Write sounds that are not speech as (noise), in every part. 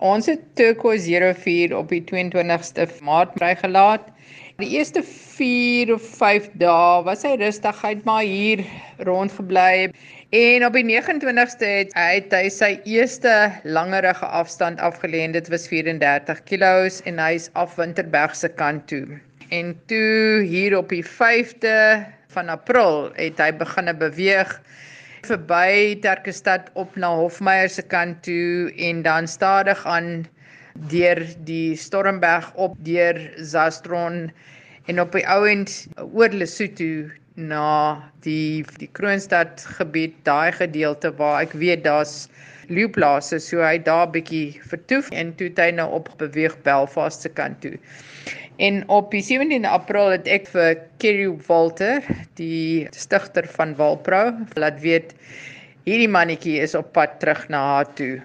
Ons het Turquoise 04 op die 22ste Maart vrygelaat. Die eerste 4 of 5 dae was hy rustigheid maar hier rondgebly en op die 29ste het hy, het hy sy eerste langerige afstand afgelê. Dit was 34 km en hy's af Winterberg se kant toe. En toe hier op die 5de van April het hy begine beweeg verby Terkestad op na Hofmeyer se kant toe en dan stadig aan deur die Stormberg op deur Zastron en op die ouend oor Lesotho na die die Kroonstad gebied, daai gedeelte waar ek weet daar's leeuplase, so hy daar bietjie vertoef en toe hy nou op beweeg Belfast se kant toe. En op die 17de April het ek vir Kerry Walter, die stigter van Walpro, laat weet hierdie mannetjie is op pad terug na haar toe.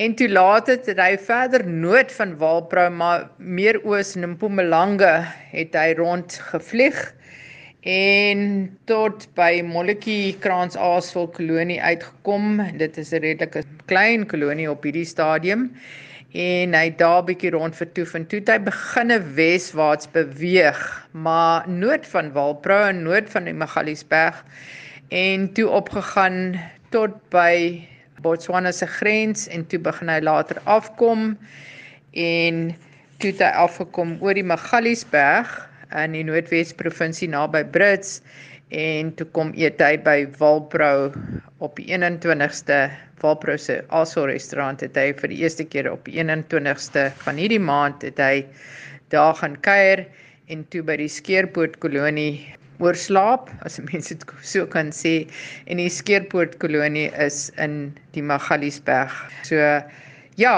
En toe laat het hy verder noord van Walpro maar meer oos in Mpumalanga het hy rond gevlieg en tot by Molletjie Kraans Aasvol kolonie uitgekom. Dit is 'n redelike klein kolonie op hierdie stadium en hy daar bietjie rond vertoef en toe het hy beginne weswaarts beweeg, maar noord van Walpro en noord van die Magaliesberg en toe opgegaan tot by Botswana se grens en toe begin hy later afkom en toe het hy afgekom oor die Magaliesberg in die Noordwes provinsie naby Brits en toe kom eet hy by Walpro op die 21ste Walpro se Aso restaurant het hy vir die eerste keer op die 21ste van hierdie maand het hy daar gaan kuier en toe by die Skeerpoort kolonie oorslaap as mense dit so kan sê. En die Skeerpoort kolonie is in die Magaliesberg. So ja,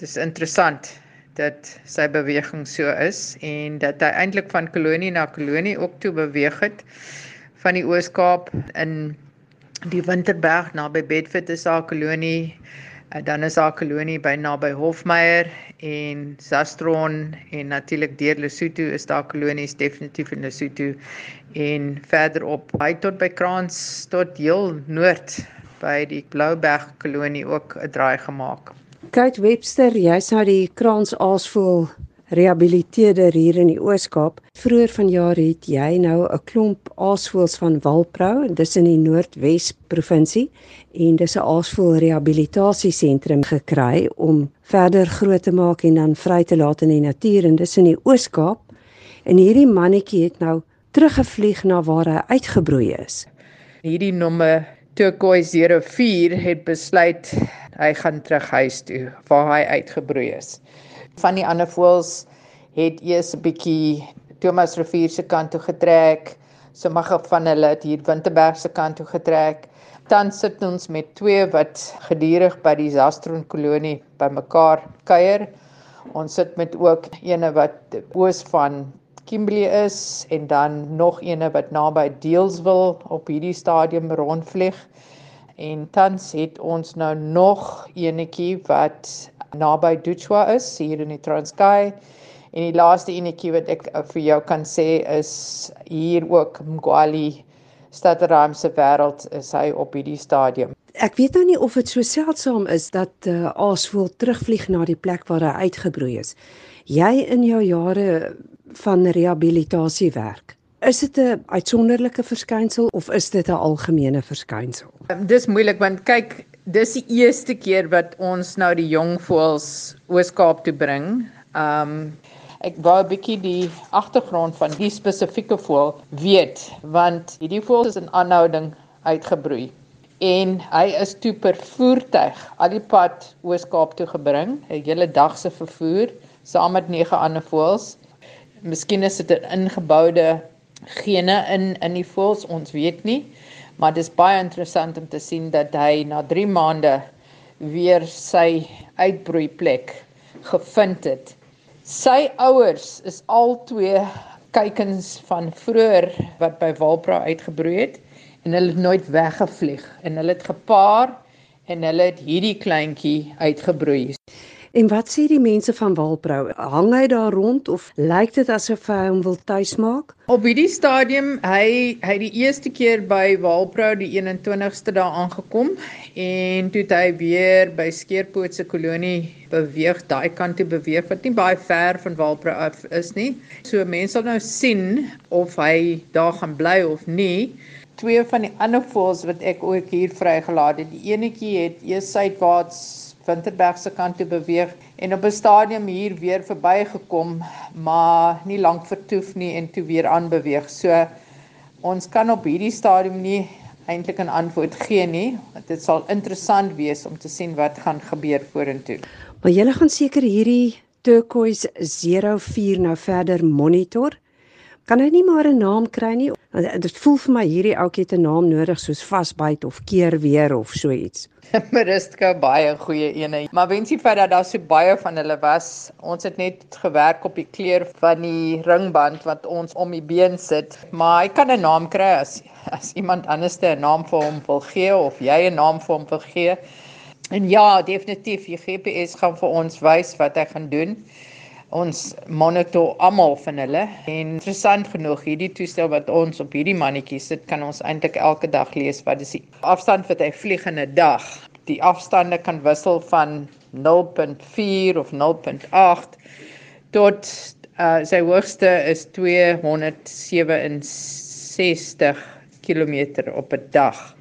dis interessant dat sy beweging so is en dat hy eintlik van kolonie na kolonie ook toe beweeg het van die Oos-Kaap in die Winterberg naby Bedford is haar kolonie Uh, dan is daar 'n kolonie by naby Hofmeyer en Zastron en natuurlik deur Lesotho is daar kolonies definitief in Lesotho en verderop by tot by Kraans tot heel noord by die Blouberg kolonie ook 'n draai gemaak. Kate Webster, jy's nou die Kraans aasvoël rehabiliteerder hier in die Oos-Kaap. Vroeger vanjaar het jy nou 'n klomp aasvoëls van Walprou, dis in die Noordwes provinsie en dis 'n aasvoël rehabilitasiesentrum gekry om verder groot te maak en dan vry te laat in die natuur en dis in die Oos-Kaap. En hierdie mannetjie het nou teruggevlieg na waar hy uitgebroei is. Hierdie nommer Turquoise 04 het besluit hy gaan terug huis toe waar hy uitgebroei is. Van die ander voëls het eers 'n bietjie Thomas Rivier se kant toe getrek. Sommige van hulle het hier Winterberg se kant toe getrek. Dan sit ons met twee wat gedurig by die Zastron kolonie bymekaar kuier. Ons sit met ook ene wat oos van Kimberley is en dan nog ene wat naby Deelsville op hierdie stadium rondvlieg. En tans het ons nou nog enetjie wat naby Duchwa is hier in die Transkei. En die laaste enetjie wat ek vir jou kan sê is hier ook Mgwali Stadteraam se wêreld is hy op hierdie stadium. Ek weet nou nie of dit so seldsaam is dat uh, aasvoël terugvlieg na die plek waar hy uitgebroei is. Jy in jou jare van rehabilitasie werk. Is dit 'n uitsonderlike verskynsel of is dit 'n algemene verskynsel? Um, dis moeilik want kyk, dis die eerste keer wat ons nou die jong voëls Oos-Kaap toe bring. Um ek wou 'n bietjie die agtergrond van die spesifieke voël weet want hierdie voël is in aanhouding uitgebroei en hy is toe per voertuig al die pad Oos-Kaap toe gebring 'n hele dag se vervoer saam met nege ander voëls miskien is dit 'n ingeboude gene in in die voëls ons weet nie maar dit is baie interessant om te sien dat hy na 3 maande weer sy uitbroeiplek gevind het Sy ouers is albei kykens van vroeër wat by Walpra uitgebroei het en hulle het nooit weggevlieg en hulle het gepaar en hulle het hierdie kleintjie uitgebroei. En wat sê die mense van Walprou? Hang hy daar rond of lyk dit asof hy hom wil tuismaak? Op hierdie stadium hy hy die eerste keer by Walprou die 21ste daar aangekom en toe hy weer by Skeerpoot se kolonie beweeg, daai kant toe beweeg wat nie baie ver van Walprou af is nie. So mense sal nou sien of hy daar gaan bly of nie twee van die ander voëls wat ek ook hier vrygelaat het. Die enetjie het eers suidwaarts Winterberg se kant toe beweeg en op 'n stadium hier weer verbygekom, maar nie lank vertoef nie en toe weer aanbeweeg. So ons kan op hierdie stadium nie eintlik 'n antwoord gee nie. Dit sal interessant wees om te sien wat gaan gebeur vorentoe. Maar julle gaan seker hierdie turquoise 04 nou verder monitor. Kan hy nie maar 'n naam kry nie? Dit voel vir my hierdie ouetjie het 'n naam nodig soos vasbyt of keer weer of so iets. (laughs) Maristka baie goeie ene. Maar wensie feit dat daar so baie van hulle was. Ons het net gewerk op die kleur van die ringband wat ons om die been sit. Maar hy kan 'n naam kry as as iemand anders 'n naam vir hom wil gee of jy 'n naam vir hom wil gee. En ja, definitief, die GPS gaan vir ons wys wat hy gaan doen ons monitor almal van hulle. En interessant genoeg hierdie toestel wat ons op hierdie mannetjie sit kan ons eintlik elke dag lees wat is. Die afstand wat hy vlieg in 'n dag. Die afstande kan wissel van 0.4 of 0.8 tot uh, sy hoogste is 267 km op 'n dag.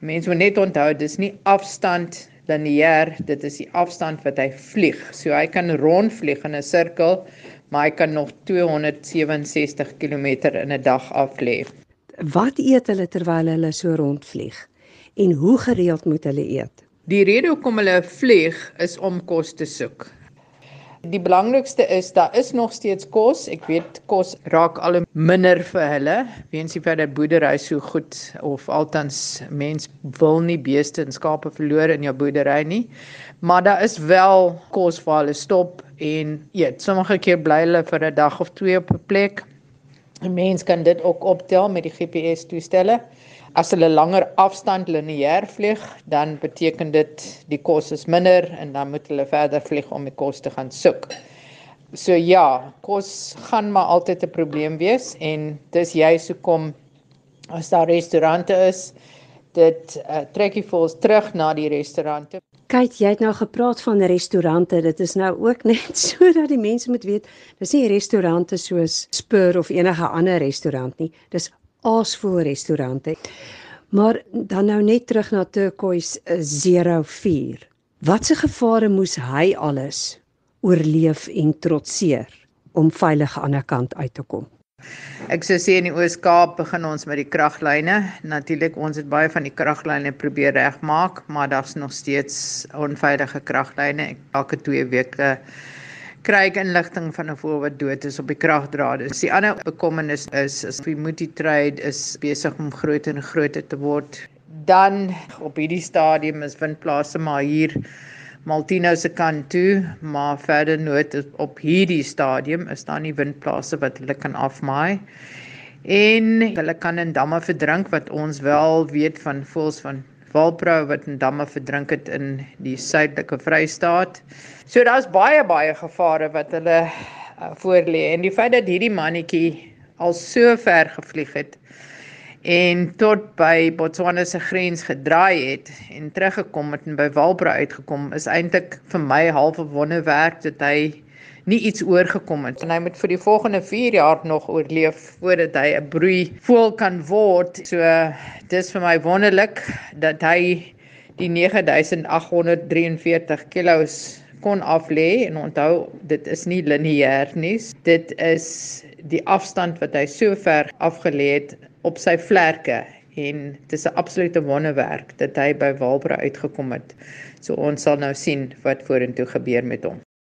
Mense moet net onthou dis nie afstand lineêr, dit is die afstand wat hy vlieg. So hy kan rondvlieg in 'n sirkel, maar hy kan nog 267 km in 'n dag af lê. Wat eet hulle terwyl hulle so rondvlieg? En hoe gereeld moet hulle eet? Die rede hoekom hulle vlieg is om kos te soek. Die belangrikste is daar is nog steeds kos. Ek weet kos raak al minder vir hulle weens die feit dat boerdery so goed of althans mens wil nie beeste en skape verloor in jou boerdery nie. Maar daar is wel kos vir hulle stop en eet. Sommige keer bly hulle vir 'n dag of twee op 'n plek. 'n Mens kan dit ook optel met die GPS toestelle. As hulle langer afstand lineêr vlieg, dan beteken dit die kos is minder en dan moet hulle verder vlieg om die kos te gaan soek. So ja, kos gaan maar altyd 'n probleem wees en dis juist hoekom as daar restaurante is, dit uh, trek jy vols terug na die restaurante. Kyk, jy het nou gepraat van restaurante. Dit is nou ook (laughs) net sodat die mense moet weet, dis nie restaurante soos Spur of enige ander restaurant nie. Dis aasvoer restaurante. Maar dan nou net terug na Turquoise 04. Watse gevare moes hy alles oorleef en trotseer om veilig aan die kant uit te kom? Ek sou sê in die Oos-Kaap begin ons met die kraglyne. Natuurlik ons het baie van die kraglyne probeer regmaak, maar daar's nog steeds onveilige kraglyne. Elke 2 weke kry ek inligting van 'n voël wat dood is op die kragdrade. Dis die ander bekommernis is as die multi-trade is besig om groter en groter te word. Dan op hierdie stadium is windplase maar hier Maltino se kant toe, maar verder nood op hierdie stadium is daar nie windplase wat hulle kan afmaai. En hulle kan in damme verdrink wat ons wel weet van voëls van walproue wat in damme verdrink het in die suidelike Vrystaat. So daar's baie baie gevare wat hulle uh, voorlê en die feit dat hierdie mannetjie al so ver gevlieg het en tot by Botswana se grens gedraai het en teruggekom het en by Walbra uitgekom is eintlik vir my halfe wonderwerk dat hy nie iets oorgekom het en hy moet vir die volgende 4 jaar nog oorleef voordat hy 'n broei voël kan word. So dis vir my wonderlik dat hy die 9843 kg kon aflê en onthou dit is nie lineêr nie. Dit is die afstand wat hy so ver afgelê het op sy vlerke en dit is 'n absolute wonderwerk dat hy by Walbra uitgekom het. So ons sal nou sien wat vorentoe gebeur met hom.